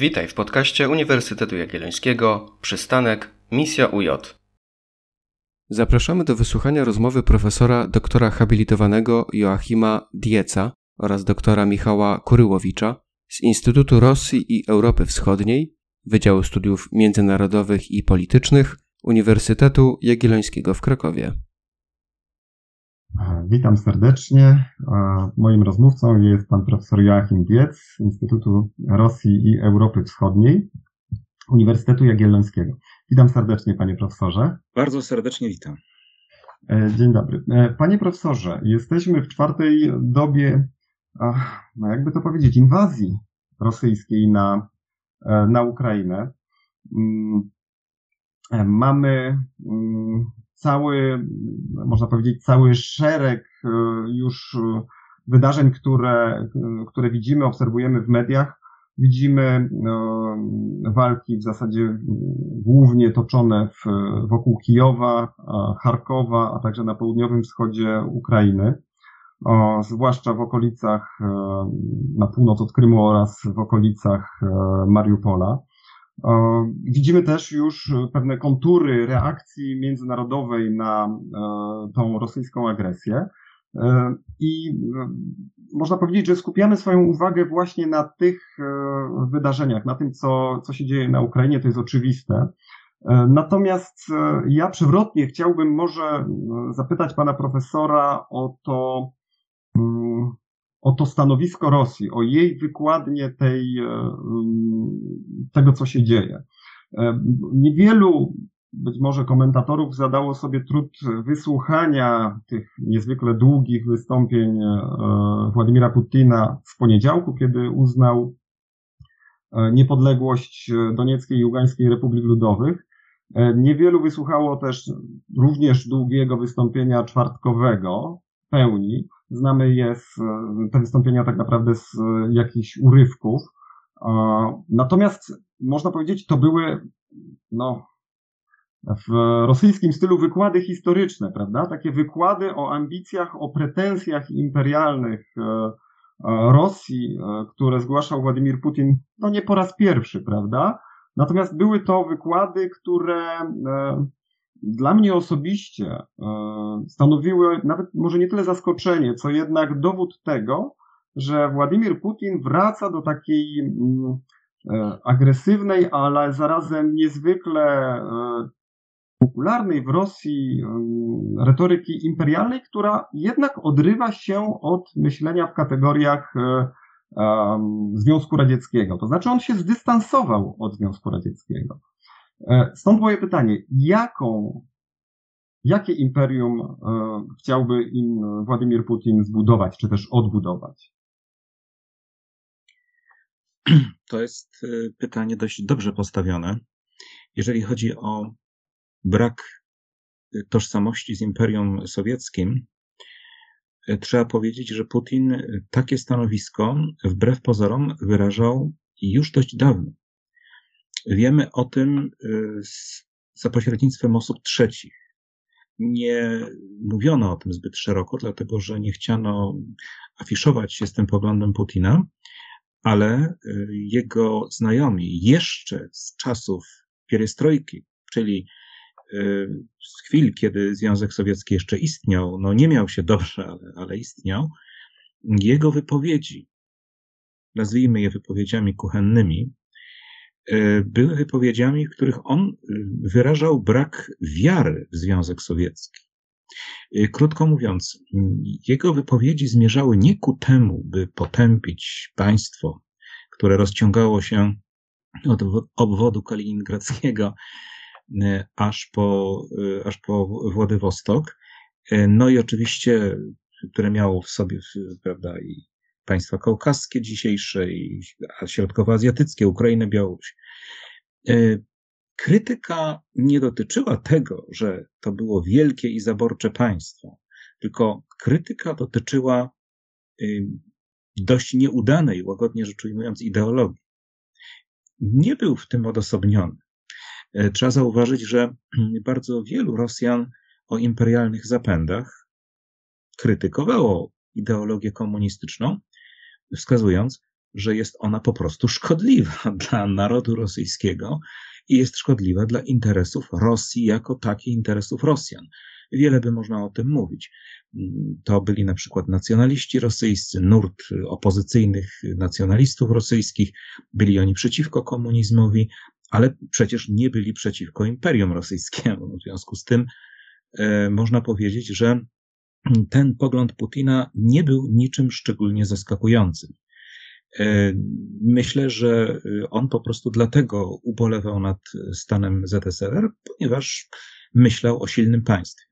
Witaj w podcaście Uniwersytetu Jagiellońskiego Przystanek Misja UJ. Zapraszamy do wysłuchania rozmowy profesora doktora habilitowanego Joachima Dieca oraz doktora Michała Kuryłowicza z Instytutu Rosji i Europy Wschodniej Wydziału Studiów Międzynarodowych i Politycznych Uniwersytetu Jagiellońskiego w Krakowie. Witam serdecznie. Moim rozmówcą jest pan profesor Joachim Diec z Instytutu Rosji i Europy Wschodniej Uniwersytetu Jagiellońskiego. Witam serdecznie, panie profesorze. Bardzo serdecznie witam. E, dzień dobry. E, panie profesorze, jesteśmy w czwartej dobie, no jakby to powiedzieć, inwazji rosyjskiej na, e, na Ukrainę. Mm, mamy mm, cały, można powiedzieć, cały szereg e, już e, wydarzeń, które, które widzimy, obserwujemy w mediach. Widzimy e, walki w zasadzie głównie toczone w, wokół Kijowa, Charkowa, a także na południowym wschodzie Ukrainy, zwłaszcza w okolicach na północ od Krymu oraz w okolicach Mariupola. Widzimy też już pewne kontury reakcji międzynarodowej na e, tą rosyjską agresję. E, I e, można powiedzieć, że skupiamy swoją uwagę właśnie na tych wydarzeniach, na tym, co, co się dzieje na Ukrainie, to jest oczywiste. Natomiast ja przewrotnie chciałbym może zapytać pana profesora o to, o to stanowisko Rosji, o jej wykładnię tej, e, tego, co się dzieje. E, niewielu być może komentatorów zadało sobie trud wysłuchania tych niezwykle długich wystąpień e, Władimira Putina w poniedziałku, kiedy uznał niepodległość Donieckiej i Ługańskiej Republik Ludowych. Niewielu wysłuchało też również długiego wystąpienia czwartkowego pełni, Znamy je z, te wystąpienia tak naprawdę z jakichś urywków. Natomiast można powiedzieć, to były, no, w rosyjskim stylu wykłady historyczne, prawda? Takie wykłady o ambicjach, o pretensjach imperialnych e, e, Rosji, e, które zgłaszał Władimir Putin, no nie po raz pierwszy, prawda? Natomiast były to wykłady, które dla mnie osobiście e, stanowiły nawet może nie tyle zaskoczenie, co jednak dowód tego, że Władimir Putin wraca do takiej mm, e, agresywnej, ale zarazem niezwykle e, popularnej w Rosji mm, retoryki imperialnej, która jednak odrywa się od myślenia w kategoriach Związku Radzieckiego. To znaczy on się zdystansował od Związku Radzieckiego. E, stąd moje pytanie, jaką, jakie imperium e, chciałby im Władimir Putin zbudować, czy też odbudować? To jest e, pytanie dość dobrze postawione. Jeżeli chodzi o brak tożsamości z Imperium Sowieckim, trzeba powiedzieć, że Putin takie stanowisko wbrew pozorom wyrażał już dość dawno. Wiemy o tym y, za pośrednictwem osób trzecich. Nie mówiono o tym zbyt szeroko, dlatego że nie chciano afiszować się z tym poglądem Putina, ale y, jego znajomi jeszcze z czasów pierestrojki, czyli y, z chwil, kiedy Związek Sowiecki jeszcze istniał, no nie miał się dobrze, ale, ale istniał, jego wypowiedzi, nazwijmy je wypowiedziami kuchennymi, były wypowiedziami, w których on e, wyrażał brak wiary w Związek Sowiecki. E, krótko mówiąc, jego wypowiedzi zmierzały nie ku temu, by potępić państwo, które rozciągało się od obwodu kaliningradzkiego aż po, aż po Władywostok. No i oczywiście, które miało w sobie, prawda, i państwa kaukaskie dzisiejsze i środkowoazjatyckie, Ukrainę, Białoruś. E, krytyka nie dotyczyła tego, że to było wielkie i zaborcze państwo, tylko krytyka dotyczyła y, dość nieudanej, łagodnie rzecz ujmując, ideologii. Nie był w tym odosobniony. E, trzeba zauważyć, że bardzo wielu Rosjan o imperialnych zapędach krytykowało ideologię komunistyczną, wskazując, że jest ona po prostu szkodliwa dla narodu rosyjskiego i jest szkodliwa dla interesów Rosji jako takiej interesów Rosjan. Wiele by można o tym mówić. To byli na przykład nacjonaliści rosyjscy, nurt opozycyjnych nacjonalistów rosyjskich, byli oni przeciwko komunizmowi, ale przecież nie byli przeciwko imperium rosyjskiemu. W związku z tym e, można powiedzieć, że ten pogląd Putina nie był niczym szczególnie zaskakującym. E, myślę, że on po prostu dlatego ubolewał nad stanem ZSRR, ponieważ myślał o silnym państwie.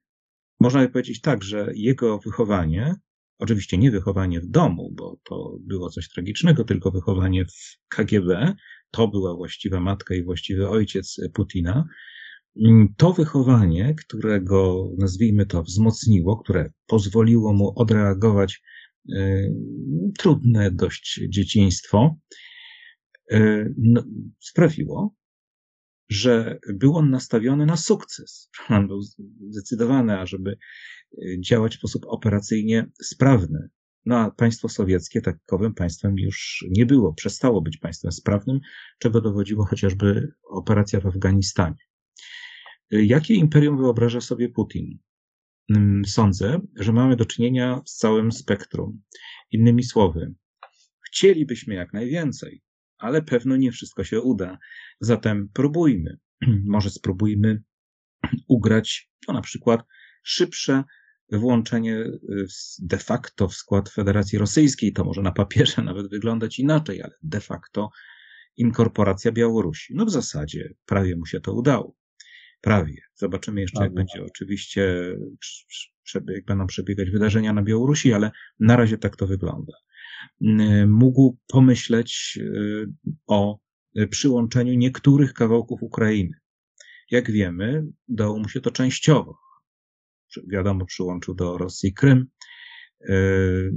Można by powiedzieć tak, że jego wychowanie, oczywiście nie wychowanie w domu, bo to było coś tragicznego, tylko wychowanie w KGB, to była właściwa matka i właściwy ojciec Putina, to wychowanie, którego nazwijmy to wzmocniło, które pozwoliło mu odreagować y, trudne dość dzieciństwo, y, no, sprawiło, że był on nastawiony na sukces. On był zdecydowany, ażeby y, działać w sposób operacyjnie sprawny. No a państwo sowieckie takowym państwem już nie było, przestało być państwem sprawnym, czego dowodziło chociażby operacja w Afganistanie. Jakie imperium wyobraża sobie Putin? Mm, sądzę, że mamy do czynienia z całym spektrum. Innymi słowy, chcielibyśmy jak najwięcej, ale pewno nie wszystko się uda. Zatem próbujmy. Może spróbujmy ugrać, no na przykład, szybsze włączenie y, de facto w skład Federacji Rosyjskiej. To może na papierze nawet wyglądać inaczej, ale de facto inkorporacja Białorusi. No w zasadzie prawie mu się to udało. Prawie. Zobaczymy jeszcze, jak będzie oczywiście, jak będą przebiegać wydarzenia na Białorusi, ale na razie tak to wygląda. Mógł pomyśleć y, o przyłączeniu niektórych kawałków Ukrainy. Jak wiemy, dało mu się to częściowo. Wiadomo, przyłączył do Rosji Krym, y,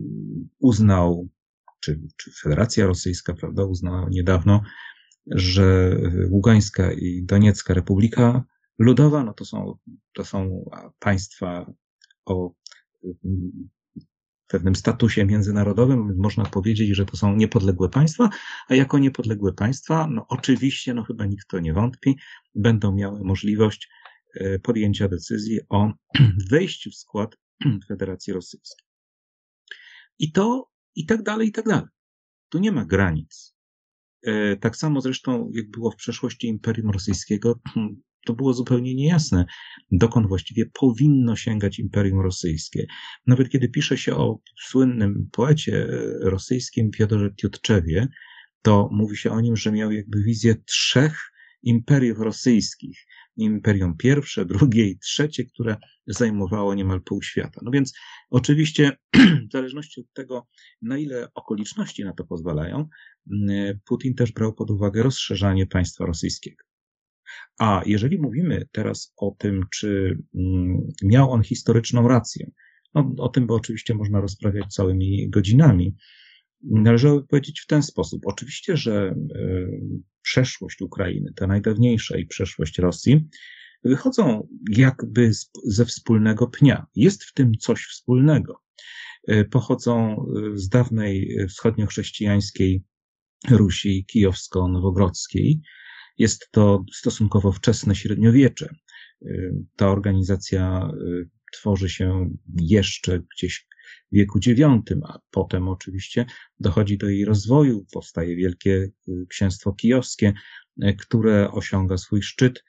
uznał, czy, czy Federacja Rosyjska, prawda, uznała niedawno, że Ługańska i Doniecka Republika Ludowa, no to są, to są państwa o pewnym statusie międzynarodowym, można powiedzieć, że to są niepodległe państwa, a jako niepodległe państwa, no oczywiście, no chyba nikt to nie wątpi, będą miały możliwość e, podjęcia decyzji o wejściu w skład Federacji Rosyjskiej. I to, i tak dalej, i tak dalej. Tu nie ma granic. E, tak samo zresztą, jak było w przeszłości Imperium Rosyjskiego, to było zupełnie niejasne, dokąd właściwie powinno sięgać Imperium Rosyjskie. Nawet kiedy pisze się o słynnym poecie rosyjskim Fiodorze Tiutczewie, to mówi się o nim, że miał jakby wizję trzech imperiów rosyjskich. Imperium pierwsze, drugie i trzecie, które zajmowało niemal pół świata. No więc oczywiście, w zależności od tego, na ile okoliczności na to pozwalają, Putin też brał pod uwagę rozszerzanie państwa rosyjskiego. A jeżeli mówimy teraz o tym, czy mm, miał on historyczną rację, no, o tym by oczywiście można rozprawiać całymi godzinami. Należałoby powiedzieć w ten sposób. Oczywiście, że e, przeszłość Ukrainy, ta najdawniejsza i przeszłość Rosji, wychodzą jakby ze wspólnego pnia. Jest w tym coś wspólnego. E, pochodzą e, z dawnej wschodniochrześcijańskiej Rusi kijowsko-nowogrodzkiej, jest to stosunkowo wczesne średniowiecze. Y, ta organizacja y, tworzy się jeszcze gdzieś w wieku IX, a potem oczywiście dochodzi do jej rozwoju. Powstaje Wielkie y, Księstwo Kijowskie, które osiąga swój szczyt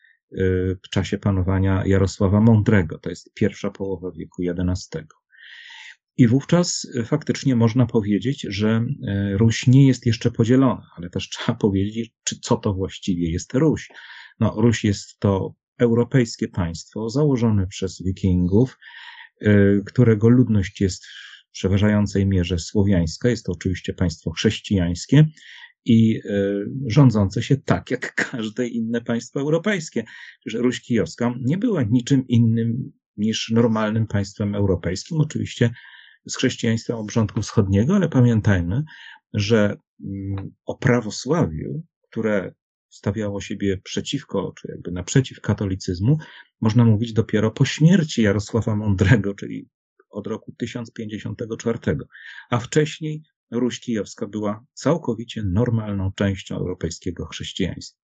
w czasie panowania Jarosława Mądrego. To jest pierwsza połowa wieku XI. I wówczas e, faktycznie można powiedzieć, że e, Ruś nie jest jeszcze podzielona, ale też trzeba powiedzieć, czy co to właściwie jest Ruś. No, Ruś jest to europejskie państwo założone przez wikingów, e, którego ludność jest w przeważającej mierze słowiańska. Jest to oczywiście państwo chrześcijańskie i rządzące się tak jak każde inne państwo europejskie. Że Ruś Kijowska nie była niczym innym niż normalnym państwem europejskim. Oczywiście z chrześcijaństwem obrządku wschodniego, ale pamiętajmy, że mm, o prawosławiu, które stawiało siebie przeciwko, czy jakby naprzeciw katolicyzmu, można mówić dopiero po śmierci Jarosława Mądrego, czyli od roku 1054, a wcześniej Ruś Kijowska była całkowicie normalną częścią europejskiego chrześcijaństwa.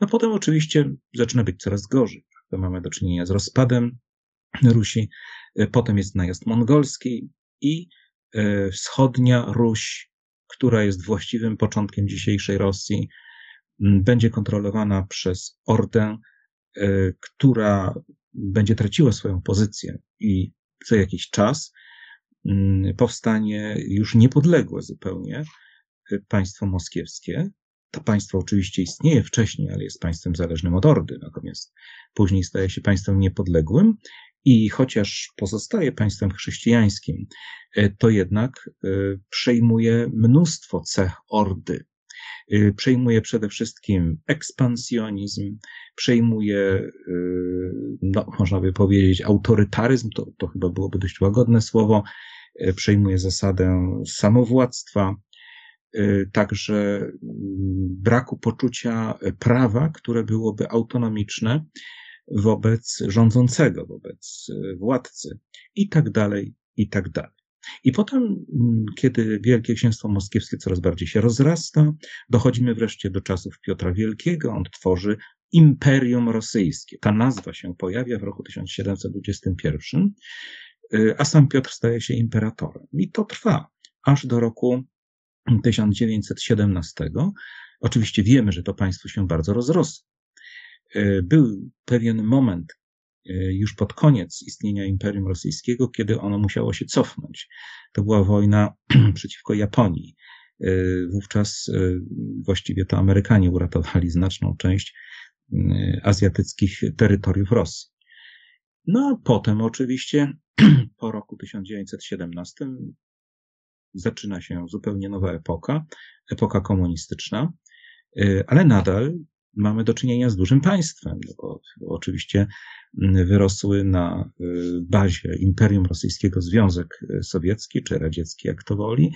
No potem oczywiście zaczyna być coraz gorzej. To mamy do czynienia z rozpadem Rusi, potem jest najazd mongolski i e, wschodnia Ruś, która jest właściwym początkiem dzisiejszej Rosji, będzie kontrolowana przez Ordę, e, która będzie traciła swoją pozycję i co jakiś czas powstanie już niepodległe zupełnie e, państwo moskiewskie. To państwo oczywiście istnieje wcześniej, ale jest państwem zależnym od Ordy, natomiast później staje się państwem niepodległym i chociaż pozostaje państwem chrześcijańskim, e, to jednak przejmuje mnóstwo cech Ordy. Y, przejmuje przede wszystkim ekspansjonizm, przejmuje, no, można by powiedzieć, autorytaryzm, to, to chyba byłoby dość łagodne słowo, przejmuje zasadę samowładztwa, także braku poczucia prawa, które byłoby autonomiczne wobec rządzącego, wobec władcy i tak dalej, i tak dalej. I potem, mm, kiedy Wielkie Księstwo Moskiewskie coraz bardziej się rozrasta, dochodzimy wreszcie do czasów Piotra Wielkiego. On tworzy Imperium Rosyjskie. Ta nazwa się pojawia w roku 1721, y, a sam Piotr staje się imperatorem. I to trwa aż do roku 1917. Oczywiście wiemy, że to państwo się bardzo rozrosło. Y, był pewien moment, E, już pod koniec istnienia Imperium Rosyjskiego, kiedy ono musiało się cofnąć. To była wojna przeciwko Japonii. E, wówczas e, właściwie to Amerykanie uratowali znaczną część azjatyckich terytoriów Rosji. No a potem oczywiście po roku 1917 zaczyna się zupełnie nowa epoka, epoka komunistyczna, ale nadal mamy do czynienia z dużym państwem, no bo, oczywiście wyrosły na y, bazie Imperium Rosyjskiego Związek Sowiecki czy Radziecki, jak to woli.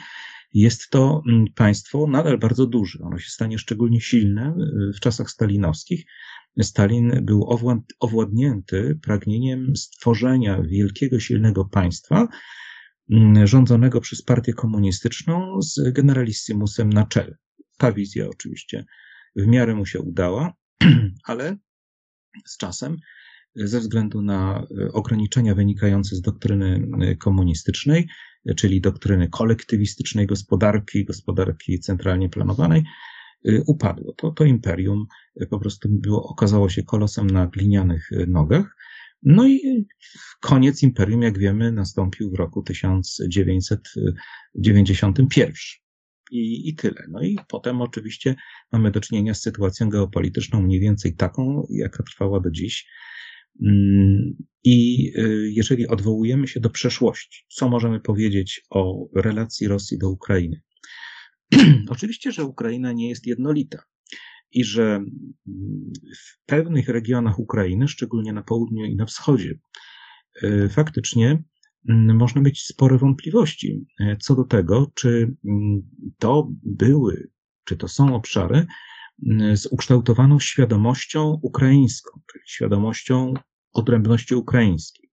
Jest to mm, państwo nadal bardzo duże. Ono się stanie szczególnie silne y, w czasach stalinowskich. Stalin był owładnięty pragnieniem stworzenia wielkiego, silnego państwa, mm, rządzonego przez partię komunistyczną z generalissimusem na czele. Ta wizja oczywiście w miarę mu się udała, ale z czasem, ze względu na e, ograniczenia wynikające z doktryny e, komunistycznej, czyli doktryny kolektywistycznej gospodarki, gospodarki centralnie planowanej, e, upadło. To, to imperium po prostu było, okazało się kolosem na glinianych nogach. No i koniec imperium, jak wiemy, nastąpił w roku 1991 i, i tyle. No i potem oczywiście mamy do czynienia z sytuacją geopolityczną mniej więcej taką, jaka trwała do dziś. Mm, I y, jeżeli odwołujemy się do przeszłości, co możemy powiedzieć o relacji Rosji do Ukrainy? Oczywiście, że Ukraina nie jest jednolita i że mm, w pewnych regionach Ukrainy, szczególnie na południu i na wschodzie, y, faktycznie można mieć spore wątpliwości e, co do tego, czy mm, to były, czy to są obszary mm, z ukształtowaną świadomością ukraińską, czyli świadomością odrębności ukraińskiej.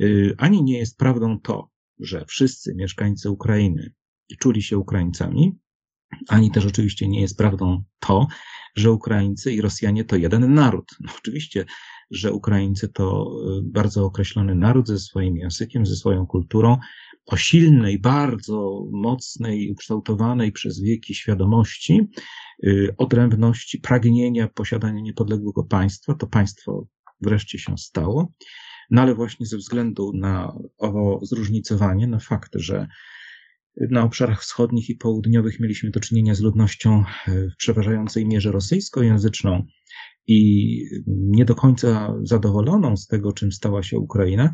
E, ani nie jest prawdą to, że wszyscy mieszkańcy Ukrainy czuli się Ukraińcami, ani też oczywiście nie jest prawdą to, że Ukraińcy i Rosjanie to jeden naród. No oczywiście że Ukraińcy to y, bardzo określony naród ze swoim językiem, ze swoją kulturą, o silnej, bardzo mocnej, ukształtowanej przez wieki świadomości, y, odrębności, pragnienia posiadania niepodległego państwa. To państwo wreszcie się stało. No ale właśnie ze względu na owo zróżnicowanie, na fakt, że na obszarach wschodnich i południowych mieliśmy do czynienia z ludnością y, w przeważającej mierze rosyjskojęzyczną, i nie do końca zadowoloną z tego, czym stała się Ukraina,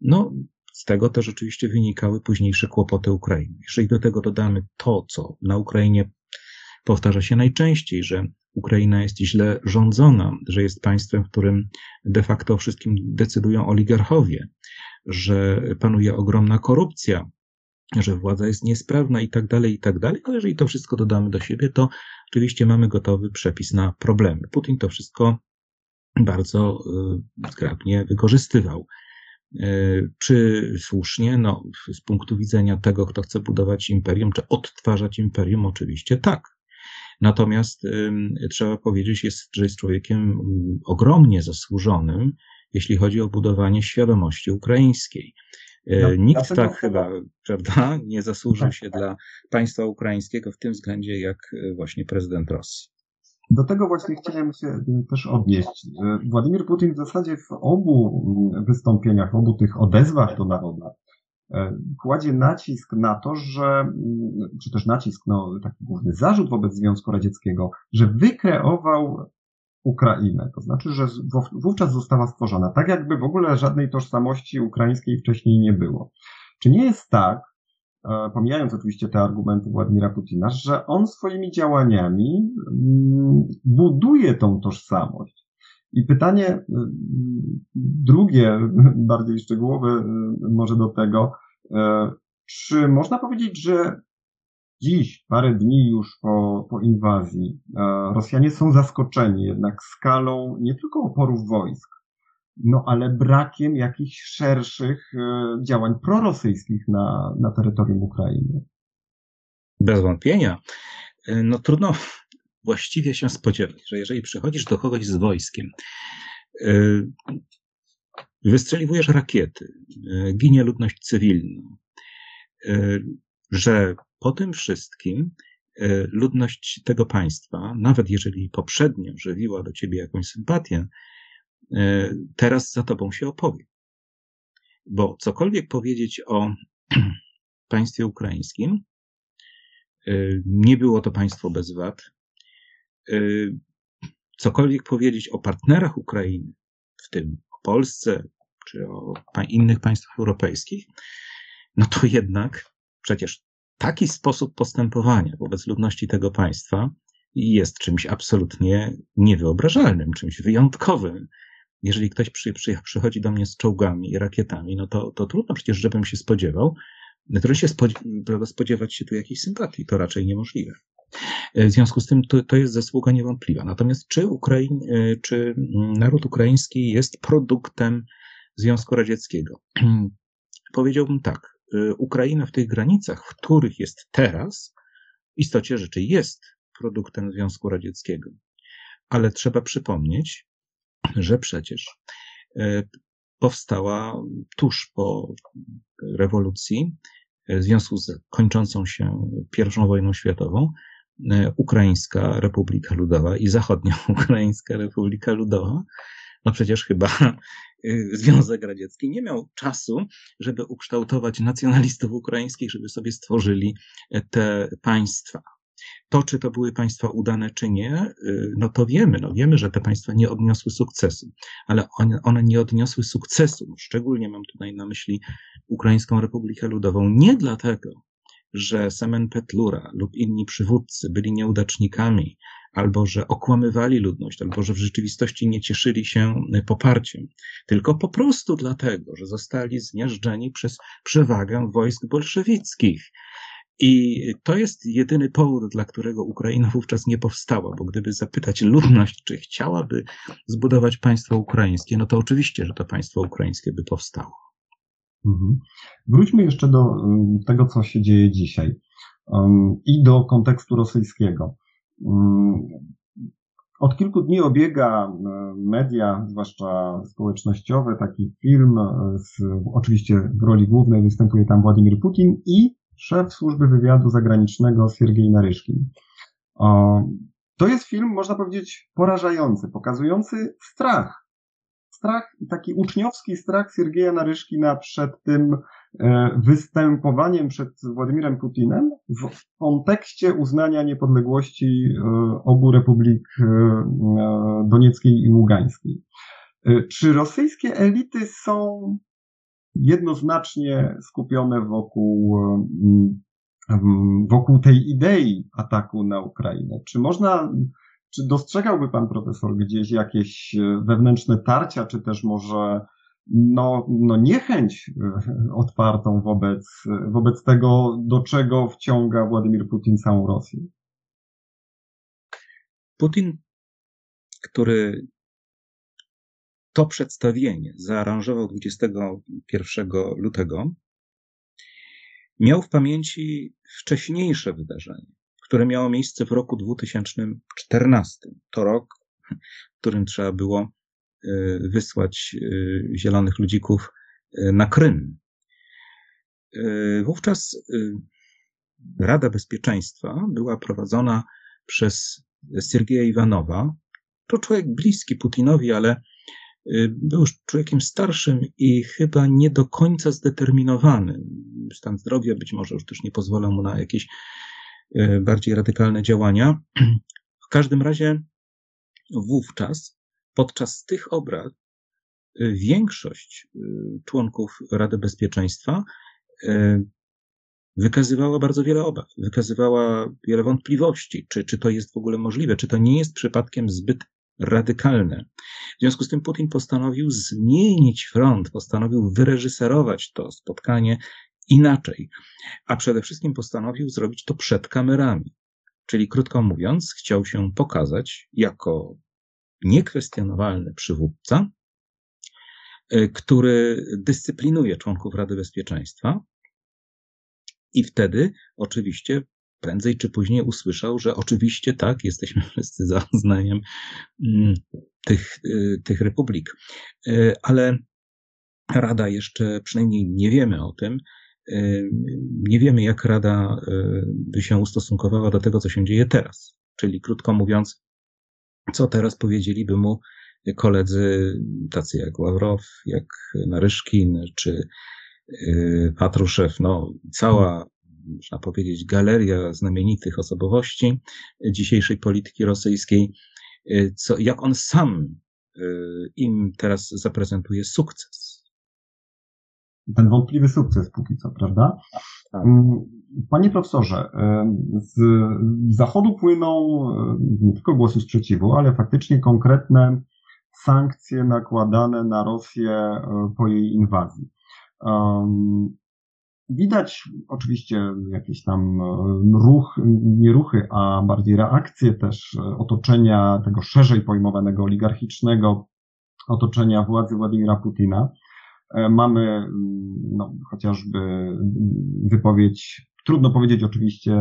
no z tego też oczywiście wynikały późniejsze kłopoty Ukrainy. Jeżeli do tego dodamy to, co na Ukrainie powtarza się najczęściej, że Ukraina jest źle rządzona, że jest państwem, w którym de facto o wszystkim decydują oligarchowie, że panuje ogromna korupcja, że władza jest niesprawna i tak dalej, i tak dalej. Ale jeżeli to wszystko dodamy do siebie, to oczywiście mamy gotowy przepis na problemy. Putin to wszystko bardzo y, zgrabnie wykorzystywał. Czy słusznie? No, z punktu widzenia tego, kto chce budować imperium, czy odtwarzać imperium, oczywiście tak. Natomiast trzeba powiedzieć, jest, że jest człowiekiem ogromnie zasłużonym, jeśli chodzi o budowanie świadomości ukraińskiej. E, no, Nikt tak chyba, prawda, nie zasłużył tak, się tak. dla państwa ukraińskiego w tym względzie, jak e, właśnie prezydent Rosji. Do tego właśnie chciałem się e, też odnieść. Władimir Putin w zasadzie w obu mm, wystąpieniach, w obu tych odezwach do naroda kładzie nacisk na to, że, mm, czy też nacisk, no taki główny zarzut wobec Związku Radzieckiego, że wykreował Ukrainę. To znaczy, że wówczas została stworzona, tak jakby w ogóle żadnej tożsamości ukraińskiej wcześniej nie było. Czy nie jest tak, e, pomijając oczywiście te argumenty Władimira Putina, że on swoimi działaniami mm, buduje tą tożsamość? I pytanie e, drugie, bardziej szczegółowe e, może do tego, czy można powiedzieć, że dziś, parę dni już po, po inwazji, e, Rosjanie są zaskoczeni jednak skalą nie tylko oporów wojsk, no ale brakiem jakichś szerszych e, działań prorosyjskich na, na terytorium Ukrainy. Bez wątpienia. E, no trudno właściwie się spodziewać, że jeżeli przychodzisz do kogoś z wojskiem, wystrzeliwujesz rakiety, ginie ludność cywilna, że po tym wszystkim e, ludność tego państwa, nawet jeżeli poprzednio żywiła do ciebie jakąś sympatię, e, teraz za tobą się opowie. Bo cokolwiek powiedzieć o państwie ukraińskim, e, nie było to państwo bez wad. Cokolwiek powiedzieć o partnerach Ukrainy, w tym o Polsce czy o innych państwach europejskich, no to jednak przecież taki sposób postępowania wobec ludności tego państwa jest czymś absolutnie niewyobrażalnym, czymś wyjątkowym. Jeżeli ktoś przy, przy, przychodzi do mnie z czołgami i rakietami, no to, to trudno przecież, żebym się spodziewał, trudno się spodziewać się tu jakiejś sympatii, to raczej niemożliwe. W związku z tym to, to jest zasługa niewątpliwa. Natomiast czy, Ukraiń, czy naród ukraiński jest produktem Związku Radzieckiego? Powiedziałbym tak. Y, Ukraina w tych granicach, w których jest teraz, w istocie rzeczy jest produktem Związku Radzieckiego. Ale trzeba przypomnieć, że przecież y, powstała tuż po rewolucji, y, w związku z kończącą się I wojną światową, Ukraińska Republika Ludowa i Zachodnio-Ukraińska Republika Ludowa, no przecież chyba Związek Radziecki nie miał czasu, żeby ukształtować nacjonalistów ukraińskich, żeby sobie stworzyli e, te państwa. To, czy to były państwa udane, czy nie, y, no to wiemy. No wiemy, że te państwa nie odniosły sukcesu, ale one, one nie odniosły sukcesu. Szczególnie mam tutaj na myśli Ukraińską Republikę Ludową. Nie dlatego, że Semen Petlura lub inni przywódcy byli nieudacznikami, albo że okłamywali ludność, albo że w rzeczywistości nie cieszyli się poparciem, tylko po prostu dlatego, że zostali zmiażdżeni przez przewagę wojsk bolszewickich. I to jest jedyny powód, dla którego Ukraina wówczas nie powstała, bo gdyby zapytać ludność, czy chciałaby zbudować państwo ukraińskie, no to oczywiście, że to państwo ukraińskie by powstało. Mhm. Wróćmy jeszcze do um, tego, co się dzieje dzisiaj um, i do kontekstu rosyjskiego. Um, od kilku dni obiega media, zwłaszcza społecznościowe, taki film, z, oczywiście w roli głównej występuje tam Władimir Putin i szef służby wywiadu zagranicznego Siergiej Naryszkin. To jest film, można powiedzieć, porażający, pokazujący strach strach, taki uczniowski strach Siergieja Naryszkina przed tym e, występowaniem przed Władimirem Putinem w kontekście uznania niepodległości e, obu republik e, Donieckiej i Ługańskiej. Czy rosyjskie elity są jednoznacznie skupione wokół, wokół tej idei ataku na Ukrainę? Czy można czy dostrzegałby pan profesor gdzieś jakieś e, wewnętrzne tarcia, czy też może no, no niechęć e, otwartą wobec, wobec tego, do czego wciąga Władimir Putin całą Rosję? Putin, który to przedstawienie zaaranżował 21 lutego, miał w pamięci wcześniejsze wydarzenie, które miało miejsce w roku 2014. To rok, w którym trzeba było e, wysłać e, zielonych ludzików e, na Krym. Wówczas Rada Bezpieczeństwa była prowadzona przez Sergieja Iwanowa. To człowiek bliski Putinowi, ale był już człowiekiem starszym i chyba nie do końca zdeterminowany. Stan zdrowia być może już też nie pozwala mu na jakieś bardziej radykalne działania. W każdym razie wówczas, podczas tych obrad, e, większość e, członków Rady Bezpieczeństwa wykazywała bardzo wiele obaw, wykazywała wiele wątpliwości, czy, czy to jest w ogóle możliwe, czy to nie jest przypadkiem zbyt radykalne. W związku z tym Putin postanowił zmienić front, postanowił wyreżyserować to spotkanie inaczej, a przede wszystkim postanowił zrobić to przed kamerami. Czyli krótko mówiąc, chciał się pokazać jako niekwestionowalny przywódca, e, który dyscyplinuje członków Rady Bezpieczeństwa. I wtedy oczywiście prędzej czy później usłyszał, że oczywiście tak, jesteśmy wszyscy za uznaniem mm, tych, y, tych republik. Y, ale Rada jeszcze, przynajmniej nie wiemy o tym, y, nie wiemy, jak Rada by się ustosunkowała do tego, co się dzieje teraz. Czyli krótko mówiąc, co teraz powiedzieliby mu koledzy tacy jak Ławrow, jak Naryszkin, czy Patruszew, no cała można powiedzieć, galeria znamienitych osobowości dzisiejszej polityki rosyjskiej, y, co, jak on sam im teraz zaprezentuje sukces. Ten wątpliwy sukces póki co, prawda? Tak. Mm, panie profesorze, z Zachodu płyną nie tylko głosy sprzeciwu, ale faktycznie konkretne sankcje nakładane na Rosję po jej inwazji. Widać oczywiście jakieś tam e, ruch, nie ruchy, a bardziej reakcje też e, otoczenia tego szerzej pojmowanego oligarchicznego otoczenia władzy Władimira Putina. E, mamy mm, no, chociażby wypowiedź, trudno powiedzieć oczywiście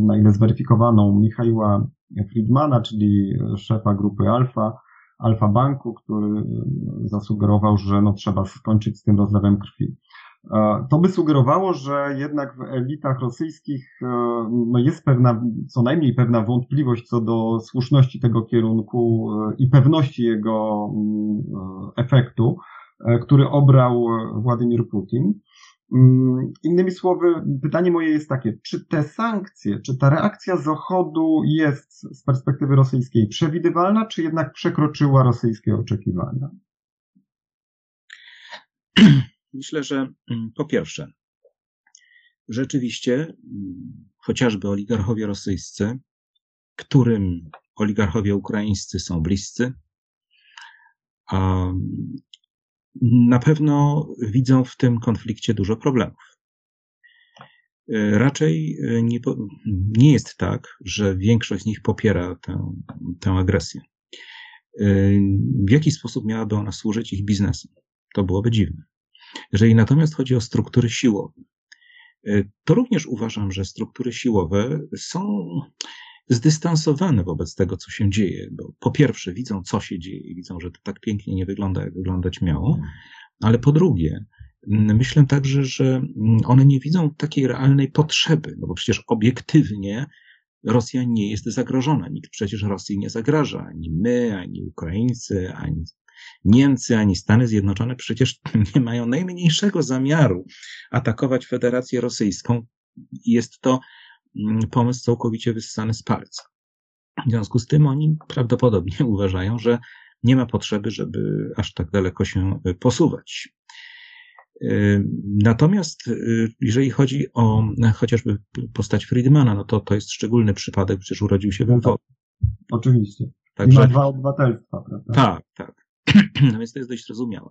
na ile zweryfikowaną, Michała Friedmana, czyli szefa grupy Alfa, Alfa Banku, który zasugerował, że no, trzeba skończyć z tym rozlewem krwi. To by sugerowało, że jednak w elitach rosyjskich e, no jest pewna, co najmniej pewna wątpliwość co do słuszności tego kierunku e, i pewności jego mm, e, efektu, który obrał Władimir Putin. Mm, innymi słowy, pytanie moje jest takie, czy te sankcje, czy ta reakcja Zachodu jest z perspektywy rosyjskiej przewidywalna, czy jednak przekroczyła rosyjskie oczekiwania? Myślę, że mm, po pierwsze, rzeczywiście mm, chociażby oligarchowie rosyjscy, którym oligarchowie ukraińscy są bliscy, na pewno widzą w tym konflikcie dużo problemów. E, raczej e, nie, nie jest tak, że większość z nich popiera tę, tę agresję. E, w jaki sposób miałaby ona służyć ich biznesom? To byłoby dziwne. Jeżeli natomiast chodzi o struktury siłowe, to również uważam, że struktury siłowe są zdystansowane wobec tego, co się dzieje, bo po pierwsze widzą, co się dzieje, widzą, że to tak pięknie nie wygląda, jak wyglądać miało, ale po drugie, myślę także, że one nie widzą takiej realnej potrzeby, no bo przecież obiektywnie Rosja nie jest zagrożona. Nikt przecież Rosji nie zagraża. Ani my, ani Ukraińcy, ani Niemcy ani Stany Zjednoczone przecież nie mają najmniejszego zamiaru atakować Federację Rosyjską. Jest to mm, pomysł całkowicie wyssany z palca. W związku z tym oni prawdopodobnie uważają, że nie ma potrzeby, żeby aż tak daleko się y, posuwać. Y, natomiast y, jeżeli chodzi o chociażby postać Friedmana, no to to jest szczególny przypadek, przecież urodził się we Lwowie. Oczywiście. Także, I ma dwa obywatelstwa, prawda? Tak, tak. No więc to jest dość zrozumiałe.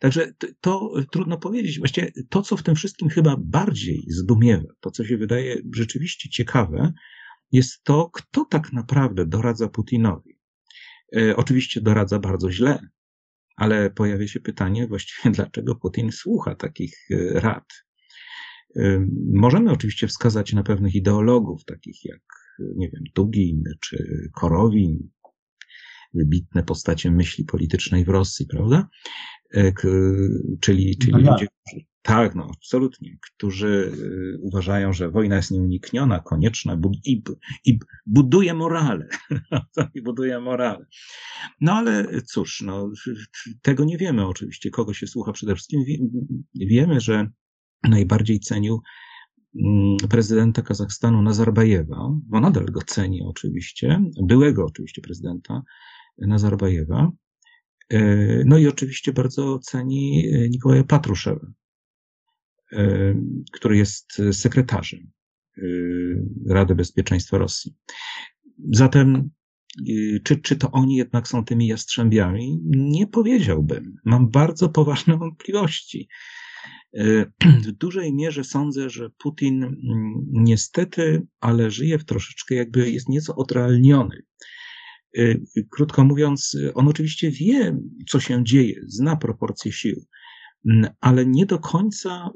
Także to, to, trudno powiedzieć. Właściwie to, co w tym wszystkim chyba bardziej zdumiewa, to, co się wydaje rzeczywiście ciekawe, jest to, kto tak naprawdę doradza Putinowi. E, oczywiście doradza bardzo źle, Ale pojawia się pytanie właściwie, dlaczego Putin słucha takich rad? Możemy oczywiście wskazać na pewnych ideologów, takich jak, nie wiem, Dugin czy Korowin, wybitne postacie myśli politycznej w Rosji, prawda? Czyli, czyli ludzie, którzy, tak, no, absolutnie, którzy e, uważają, że wojna jest nieunikniona, konieczna i, i buduje morale. I buduje morale. No ale cóż, no, tego nie wiemy oczywiście, kogo się słucha. Przede wszystkim wiemy, że najbardziej cenił mm, prezydenta Kazachstanu Nazarbajewa, bo nadal go ceni oczywiście, byłego oczywiście prezydenta Nazarbajewa. E, no i oczywiście bardzo ceni e, Nikołaja Patruszewa, e, który jest sekretarzem Rady Bezpieczeństwa Rosji. Zatem, czy, czy to oni jednak są tymi jastrzębiami? Nie powiedziałbym. Mam bardzo poważne wątpliwości. W dużej mierze sądzę, że Putin mm, niestety, ale żyje w troszeczkę jakby jest nieco odrealniony. Y, krótko mówiąc, on oczywiście wie, co się dzieje, zna proporcje sił, mm, ale nie do końca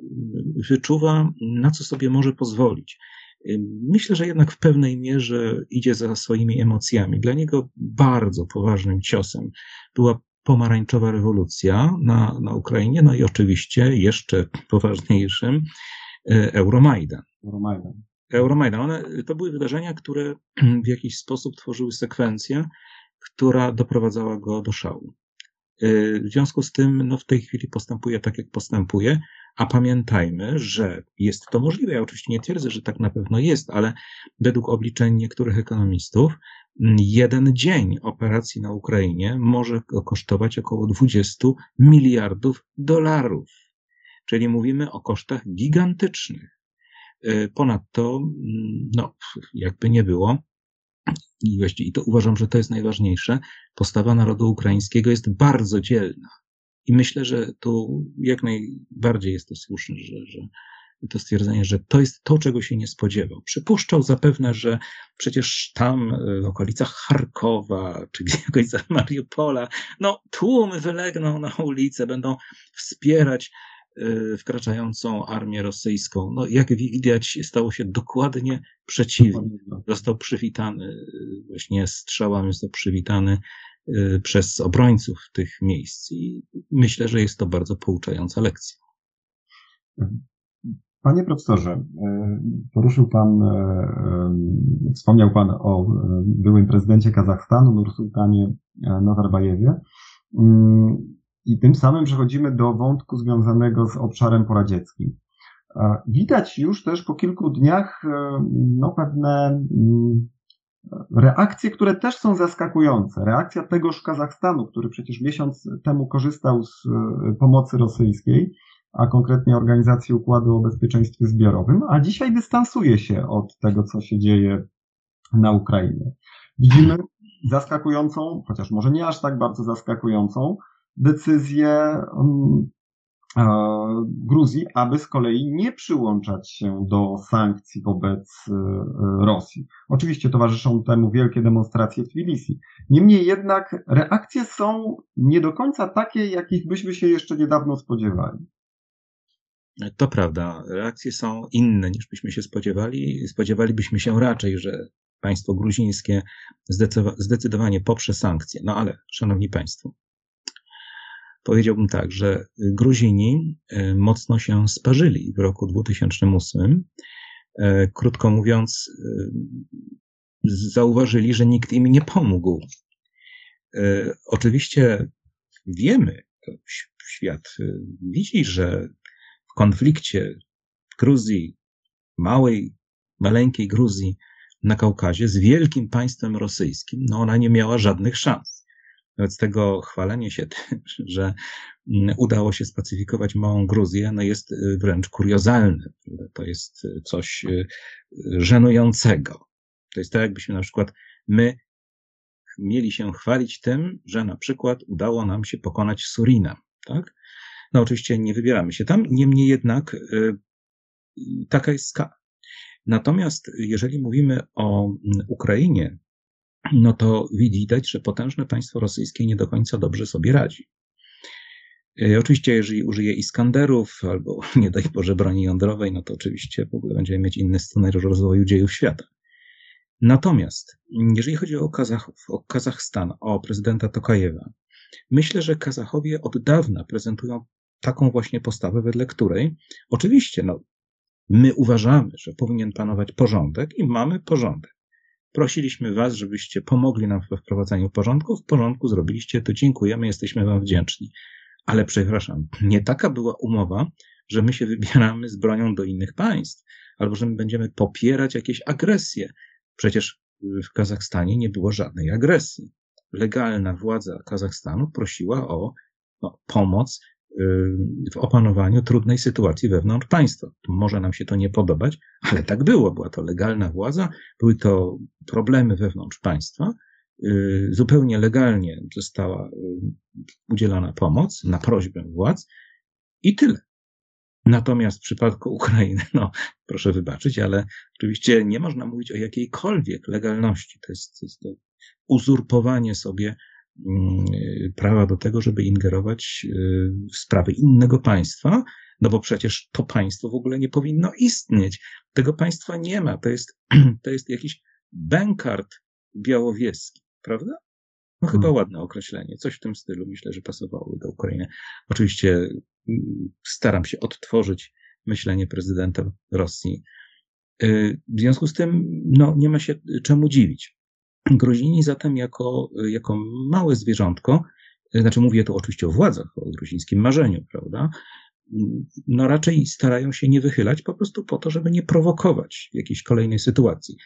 wyczuwa, na co sobie może pozwolić. Y, myślę, że jednak w pewnej mierze idzie za swoimi emocjami. Dla niego bardzo poważnym ciosem była pomarańczowa rewolucja na, na Ukrainie, no i oczywiście jeszcze poważniejszym y, Euromajdan. Euromajdan. Euromajdan. One, to były wydarzenia, które w jakiś sposób tworzyły sekwencję, która doprowadzała go do szału. Y, w związku z tym, no w tej chwili postępuje tak, jak postępuje, a pamiętajmy, że jest to możliwe. Ja oczywiście nie twierdzę, że tak na pewno jest, ale według obliczeń niektórych ekonomistów, jeden dzień operacji na Ukrainie może kosztować około 20 miliardów dolarów. Czyli mówimy o kosztach gigantycznych. E, ponadto, mm, no, jakby nie było, i to uważam, że to jest najważniejsze, postawa narodu ukraińskiego jest bardzo dzielna. I myślę, że tu jak najbardziej jest to słuszne, że, że to stwierdzenie, że to jest to, czego się nie spodziewał. Przypuszczał zapewne, że przecież tam e, w okolicach Charkowa, czy gdzieś w okolicach Mariupola, no tłumy wylegną na ulicę, będą wspierać wkraczającą armię rosyjską. No, jak widać, stało się dokładnie przeciwnie. Został przywitany y, właśnie strzałami, został przywitany y, przez obrońców tych miejsc i myślę, że jest to bardzo pouczająca lekcja. Panie profesorze, poruszył Pan, wspomniał Pan o byłym prezydencie Kazachstanu, Nursultanie Nazarbajewie. I tym samym przechodzimy do wątku związanego z obszarem poradzieckim. Widać już też po kilku dniach e, no, pewne mm, reakcje, które też są zaskakujące. Reakcja tegoż Kazachstanu, który przecież miesiąc temu korzystał z e, pomocy rosyjskiej, a konkretnie Organizacji Układu o Bezpieczeństwie Zbiorowym, a dzisiaj dystansuje się od tego, co się dzieje na Ukrainie. Widzimy zaskakującą, chociaż może nie aż tak bardzo zaskakującą, decyzję um, Gruzji, aby z kolei nie przyłączać się do sankcji wobec e, Rosji. Oczywiście towarzyszą temu wielkie demonstracje w Tbilisi. Niemniej jednak reakcje są nie do końca takie, jakich byśmy się jeszcze niedawno spodziewali. To prawda. Reakcje są inne niż byśmy się spodziewali. Spodziewalibyśmy się raczej, że państwo gruzińskie zdecydowanie poprze sankcje. No ale, szanowni państwo, powiedziałbym tak, że Gruzini e, mocno się sparzyli w roku 2008. E, krótko mówiąc, e, zauważyli, że nikt im nie pomógł. Oczywiście wiemy, świat widzi, że w konflikcie Gruzji, małej, maleńkiej Gruzji na Kaukazie z wielkim państwem rosyjskim, no ona nie miała żadnych szans. Wobec tego chwalenie się tym, że mm, udało się spacyfikować małą Gruzję, no jest y, wręcz kuriozalne. To jest y, coś y, żenującego. To jest tak, jakbyśmy na przykład my mieli się chwalić tym, że na przykład udało nam się pokonać Surinam, tak? No oczywiście nie wybieramy się tam, niemniej jednak taka jest skala. Natomiast jeżeli mówimy o mm, Ukrainie, no to widać, że potężne państwo rosyjskie nie do końca dobrze sobie radzi. E, oczywiście, jeżeli użyje Iskanderów albo nie daj Boże broni jądrowej, no to oczywiście w ogóle będziemy mieć inny scenariusz rozwoju dziejów świata. Natomiast jeżeli chodzi o Kazachów, o Kazachstan, o prezydenta Tokajewa, myślę, że Kazachowie od dawna prezentują taką właśnie postawę, wedle której oczywiście no, my uważamy, że powinien panować porządek i mamy porządek. Prosiliśmy Was, żebyście pomogli nam we wprowadzaniu porządku. W porządku zrobiliście to, dziękujemy, jesteśmy Wam wdzięczni. Ale przepraszam, nie taka była umowa, że my się wybieramy z bronią do innych państw, albo że my będziemy popierać jakieś agresje. Przecież w Kazachstanie nie było żadnej agresji. Legalna władza Kazachstanu prosiła o no, pomoc w opanowaniu trudnej sytuacji wewnątrz państwa. Może nam się to nie podobać, ale tak było. Była to legalna władza, były to problemy wewnątrz państwa. Y, zupełnie legalnie została y, udzielana pomoc na prośbę władz i tyle. Natomiast w przypadku Ukrainy, no proszę wybaczyć, ale oczywiście nie można mówić o jakiejkolwiek legalności. To jest, to jest to uzurpowanie sobie prawa do tego, żeby ingerować y, w sprawy innego państwa, no bo przecież to państwo w ogóle nie powinno istnieć. Tego państwa nie ma. To jest, to jest jakiś bankart białowieski, prawda? No chyba hmm. ładne określenie. Coś w tym stylu myślę, że pasowałoby do Ukrainy. Oczywiście mm, staram się odtworzyć myślenie prezydenta Rosji. Y, w związku z tym, no, nie ma się czemu dziwić. Gruzini zatem jako, jako małe zwierzątko, y, znaczy mówię tu oczywiście o władzach, o gruzińskim marzeniu, prawda? No raczej starają się nie wychylać po prostu po to, żeby nie prowokować jakiejś kolejnej sytuacji.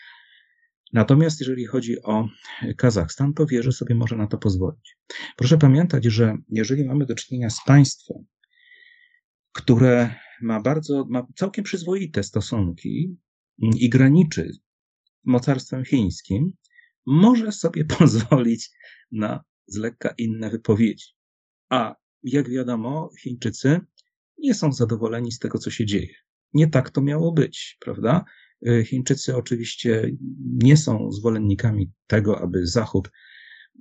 Natomiast jeżeli chodzi o Kazachstan, to wie, że sobie może na to pozwolić. Proszę pamiętać, że jeżeli mamy do czynienia z państwem, które ma bardzo, ma całkiem przyzwoite stosunki i graniczy mocarstwem chińskim, może sobie pozwolić na z lekka inne wypowiedzi. A jak wiadomo, Chińczycy nie są zadowoleni z tego, co się dzieje. Nie tak to miało być, prawda? Y, Chińczycy oczywiście nie są zwolennikami tego, aby Zachód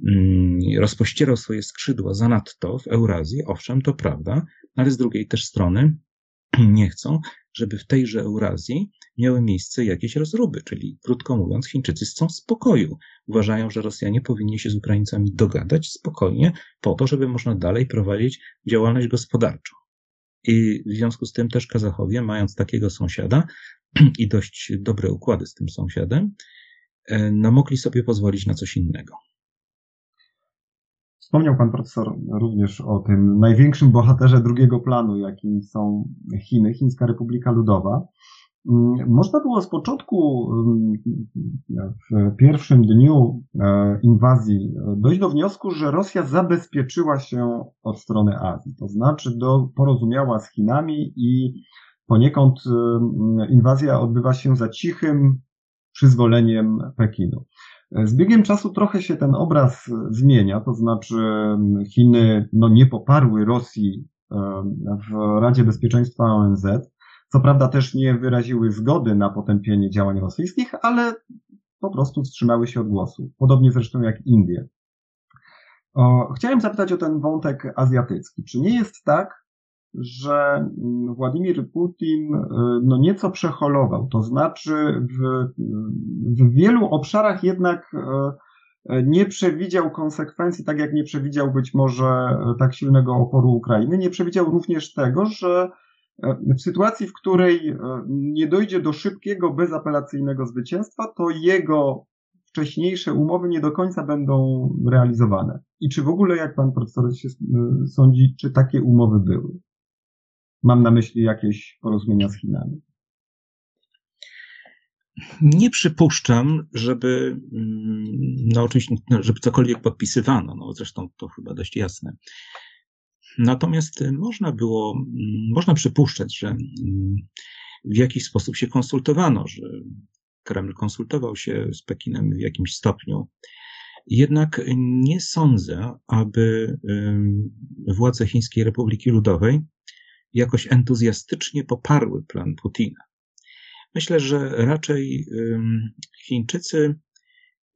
mm, rozpościerał swoje skrzydła zanadto w Eurazji. Owszem, to prawda, ale z drugiej też strony nie chcą, żeby w tejże Eurazji miały miejsce jakieś rozruby, czyli krótko mówiąc, Chińczycy chcą spokoju. Uważają, że Rosjanie powinni się z Ukraińcami dogadać spokojnie, po to, żeby można dalej prowadzić działalność gospodarczą. I w związku z tym też Kazachowie, mając takiego sąsiada i dość dobre układy z tym sąsiadem, e, no mogli sobie pozwolić na coś innego. Wspomniał pan profesor również o tym największym bohaterze drugiego planu, jakim są Chiny, Chińska Republika Ludowa. Mm, można było z początku, mm, w pierwszym dniu e, inwazji, dojść do wniosku, że Rosja zabezpieczyła się od strony Azji, to znaczy do, porozumiała z Chinami i poniekąd mm, inwazja odbywa się za cichym przyzwoleniem Pekinu. Z biegiem czasu trochę się ten obraz zmienia, to znaczy Chiny no, nie poparły Rosji w Radzie Bezpieczeństwa ONZ, co prawda też nie wyraziły zgody na potępienie działań rosyjskich, ale po prostu wstrzymały się od głosu. Podobnie zresztą jak Indie. Chciałem zapytać o ten wątek azjatycki. Czy nie jest tak, że Władimir Putin y, no nieco przeholował, to znaczy w, w wielu obszarach jednak y, y, nie przewidział konsekwencji, tak jak nie przewidział być może tak silnego oporu Ukrainy, nie przewidział również tego, że w sytuacji, w której nie dojdzie do szybkiego, bezapelacyjnego zwycięstwa, to jego wcześniejsze umowy nie do końca będą realizowane. I czy w ogóle, jak pan profesor się sądzi, czy takie umowy były? Mam na myśli jakieś porozumienia z Chinami. Nie przypuszczam, żeby, mm, no oczywiście, żeby cokolwiek podpisywano, no zresztą to chyba dość jasne. Natomiast można było, można przypuszczać, że w jakiś sposób się konsultowano, że Kreml konsultował się z Pekinem w jakimś stopniu. Jednak nie sądzę, aby władze Chińskiej Republiki Ludowej jakoś entuzjastycznie poparły plan Putina. Myślę, że raczej Chińczycy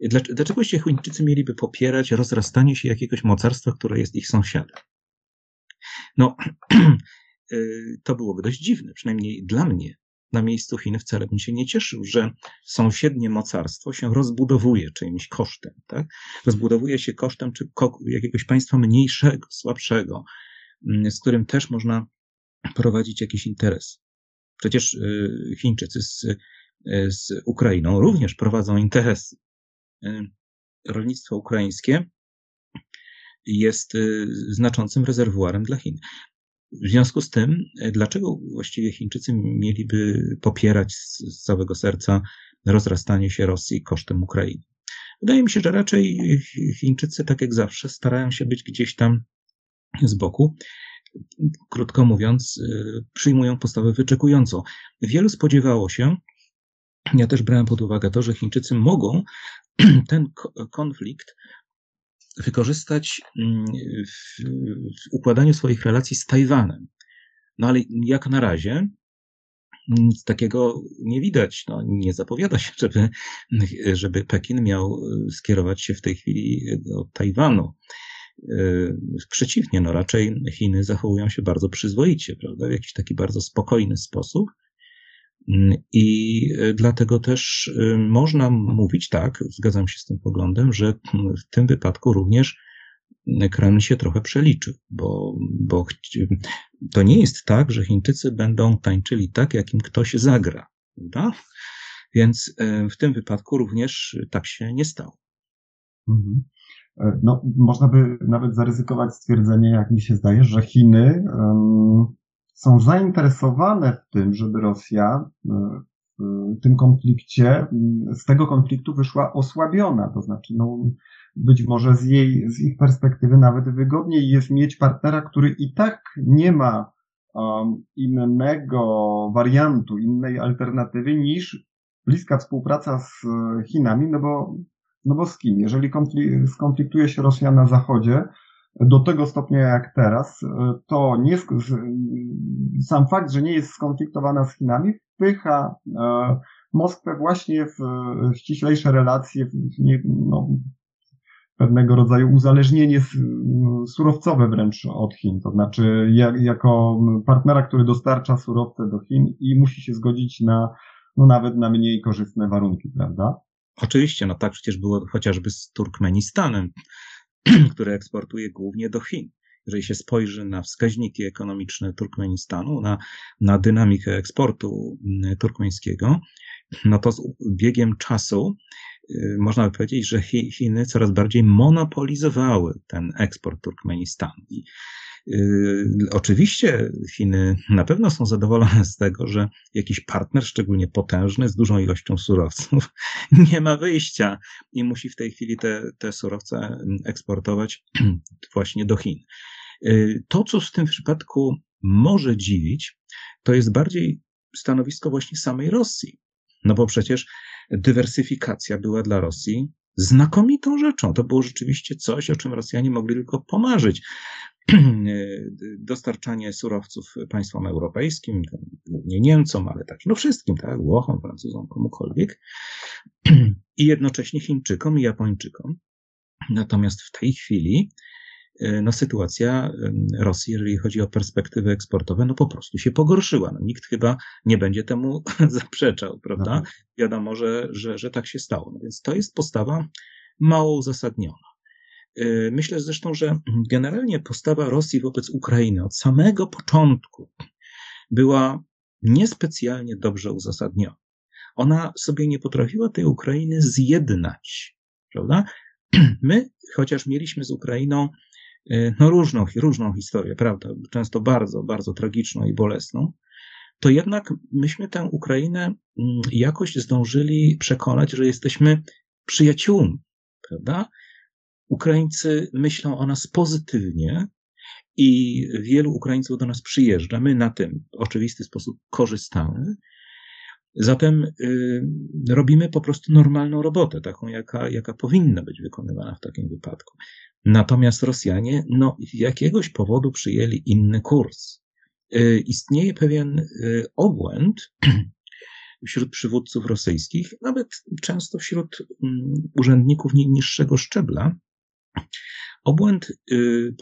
Dlaczego się Chińczycy mieliby popierać rozrastanie się jakiegoś mocarstwa, które jest ich sąsiadem? No, to byłoby dość dziwne, przynajmniej dla mnie. Na miejscu Chin wcale bym się nie cieszył, że sąsiednie mocarstwo się rozbudowuje czyimś kosztem. Tak? Rozbudowuje się kosztem czy jakiegoś państwa mniejszego, słabszego, mm, z którym też można prowadzić jakiś interes. Przecież y, Chińczycy z, y, z Ukrainą również prowadzą interesy. Y, rolnictwo ukraińskie jest znaczącym rezerwuarem dla Chin. W związku z tym, dlaczego właściwie Chińczycy mieliby popierać z całego serca rozrastanie się Rosji kosztem Ukrainy? Wydaje mi się, że raczej Chińczycy, tak jak zawsze, starają się być gdzieś tam z boku krótko mówiąc, y, przyjmują postawę wyczekującą. Wielu spodziewało się, ja też brałem pod uwagę to, że Chińczycy mogą ten konflikt wykorzystać mm, w, w układaniu swoich relacji z Tajwanem. No ale jak na razie nic takiego nie widać. No, nie zapowiada się, żeby, żeby Pekin miał skierować się w tej chwili do Tajwanu. Yy, przeciwnie, no raczej Chiny zachowują się bardzo przyzwoicie, prawda, w jakiś taki bardzo spokojny sposób. Mm, I yy, dlatego też można mówić tak, zgadzam się z tym poglądem, że w tym wypadku również Kreml się trochę przeliczył, bo, bo to nie jest tak, że Chińczycy będą tańczyli tak, jak im ktoś zagra, prawda? Więc w tym wypadku również tak się nie stało. Mhm. E, no, można by nawet zaryzykować stwierdzenie, jak mi się zdaje, że Chiny są zainteresowane w tym, żeby Rosja e, w tym konflikcie, z tego konfliktu wyszła osłabiona. To znaczy, no, być może z jej, z ich perspektywy nawet wygodniej jest mieć partnera, który i tak nie ma innego wariantu, innej alternatywy niż bliska współpraca z Chinami, no bo no bo z kim? Jeżeli skonfliktuje się Rosja na Zachodzie, do tego stopnia jak teraz, to nie, sam fakt, że nie jest skonfliktowana z Chinami, wpycha e, Moskwę właśnie w ściślejsze relacje, w no, pewnego rodzaju uzależnienie surowcowe wręcz od Chin. To znaczy, jako partnera, który dostarcza surowce do Chin i musi się zgodzić na, no nawet na mniej korzystne warunki, prawda? Oczywiście, no tak przecież było chociażby z Turkmenistanem, który eksportuje głównie do Chin. Jeżeli się spojrzy na wskaźniki ekonomiczne Turkmenistanu, na, na dynamikę eksportu mm, turkmeńskiego, no to z biegiem czasu y, można by powiedzieć, że Chiny coraz bardziej monopolizowały ten eksport Turkmenistanu. Oczywiście Chiny na pewno są zadowolone z tego, że jakiś partner, szczególnie potężny, z dużą ilością surowców, nie ma wyjścia i musi w tej chwili te, te surowce eksportować właśnie do Chin. Yy, to, co w tym przypadku może dziwić, to jest bardziej stanowisko właśnie samej Rosji. No bo przecież dywersyfikacja była dla Rosji znakomitą rzeczą. To było rzeczywiście coś, o czym Rosjanie mogli tylko pomarzyć. Dostarczanie surowców państwom europejskim, nie Niemcom, ale tak, no wszystkim, tak, Włochom, Francuzom, komukolwiek, i jednocześnie Chińczykom i Japończykom. Natomiast w tej chwili e, no, sytuacja Rosji, jeżeli chodzi o perspektywy eksportowe, no po prostu się pogorszyła. No, nikt chyba nie będzie temu zaprzeczał, prawda? No. Wiadomo, że, że, że tak się stało. No, więc to jest postawa mało uzasadniona. Y, myślę zresztą, że generalnie postawa Rosji wobec Ukrainy od samego początku była niespecjalnie dobrze uzasadniona. Ona sobie nie potrafiła tej Ukrainy zjednać, prawda? My, chociaż mieliśmy z Ukrainą y, no różną, różną historię, prawda? Często bardzo, bardzo tragiczną i bolesną, to jednak myśmy tę Ukrainę mm, jakoś zdążyli przekonać, że jesteśmy przyjaciółmi, prawda? Ukraińcy myślą o nas pozytywnie i wielu Ukraińców do nas przyjeżdża. My na tym w oczywisty sposób korzystamy. Zatem y, robimy po prostu normalną robotę, taką, jaka, jaka powinna być wykonywana w takim wypadku. Natomiast Rosjanie, no, z jakiegoś powodu przyjęli inny kurs. Y, istnieje pewien y, obłęd wśród przywódców rosyjskich, nawet często wśród mm, urzędników niższego szczebla, Obłęd y,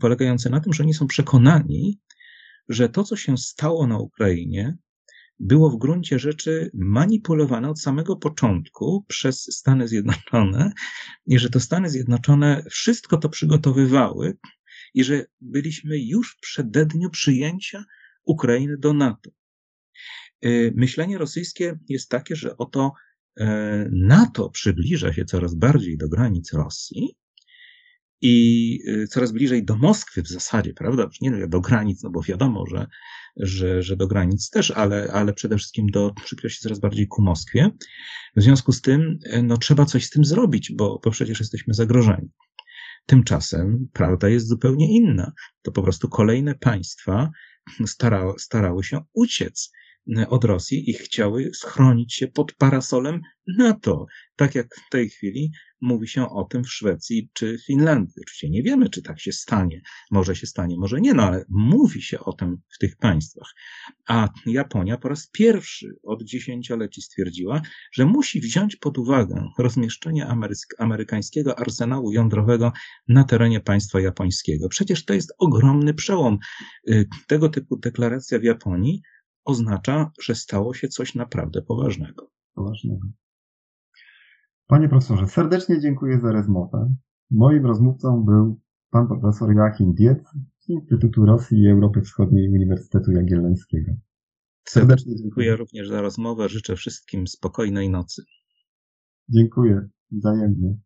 polegający na tym, że oni są przekonani, że to, co się stało na Ukrainie, było w gruncie rzeczy manipulowane od samego początku przez Stany Zjednoczone i że to Stany Zjednoczone wszystko to przygotowywały i że byliśmy już w przededniu przyjęcia Ukrainy do NATO. Y, myślenie rosyjskie jest takie, że oto e, NATO przybliża się coraz bardziej do granic Rosji i y, coraz bliżej do Moskwy w zasadzie, prawda? Nie do granic, no bo wiadomo, że, że, że do granic też, ale, ale przede wszystkim do, przybliża się coraz bardziej ku Moskwie. W związku z tym, e, no trzeba coś z tym zrobić, bo, bo przecież jesteśmy zagrożeni. Tymczasem prawda jest zupełnie inna. To po prostu kolejne państwa starały się uciec od Rosji i chciały schronić się pod parasolem NATO. Tak jak w tej chwili mówi się o tym w Szwecji czy Finlandii. Oczywiście nie wiemy, czy tak się stanie. Może się stanie, może nie, no ale mówi się o tym w tych państwach. A Japonia po raz pierwszy od dziesięcioleci stwierdziła, że musi wziąć pod uwagę rozmieszczenie amerykańskiego arsenału jądrowego na terenie państwa japońskiego. Przecież to jest ogromny przełom. Y, tego typu deklaracja w Japonii oznacza, że stało się coś naprawdę poważnego. Poważnego. Panie profesorze, serdecznie dziękuję za rozmowę. Moim rozmówcą był pan profesor Joachim Dietz z Instytutu Rosji i Europy Wschodniej Uniwersytetu Jagiellońskiego. Serdecznie dziękuję również za rozmowę. Życzę wszystkim spokojnej nocy. Dziękuję. Wzajemnie.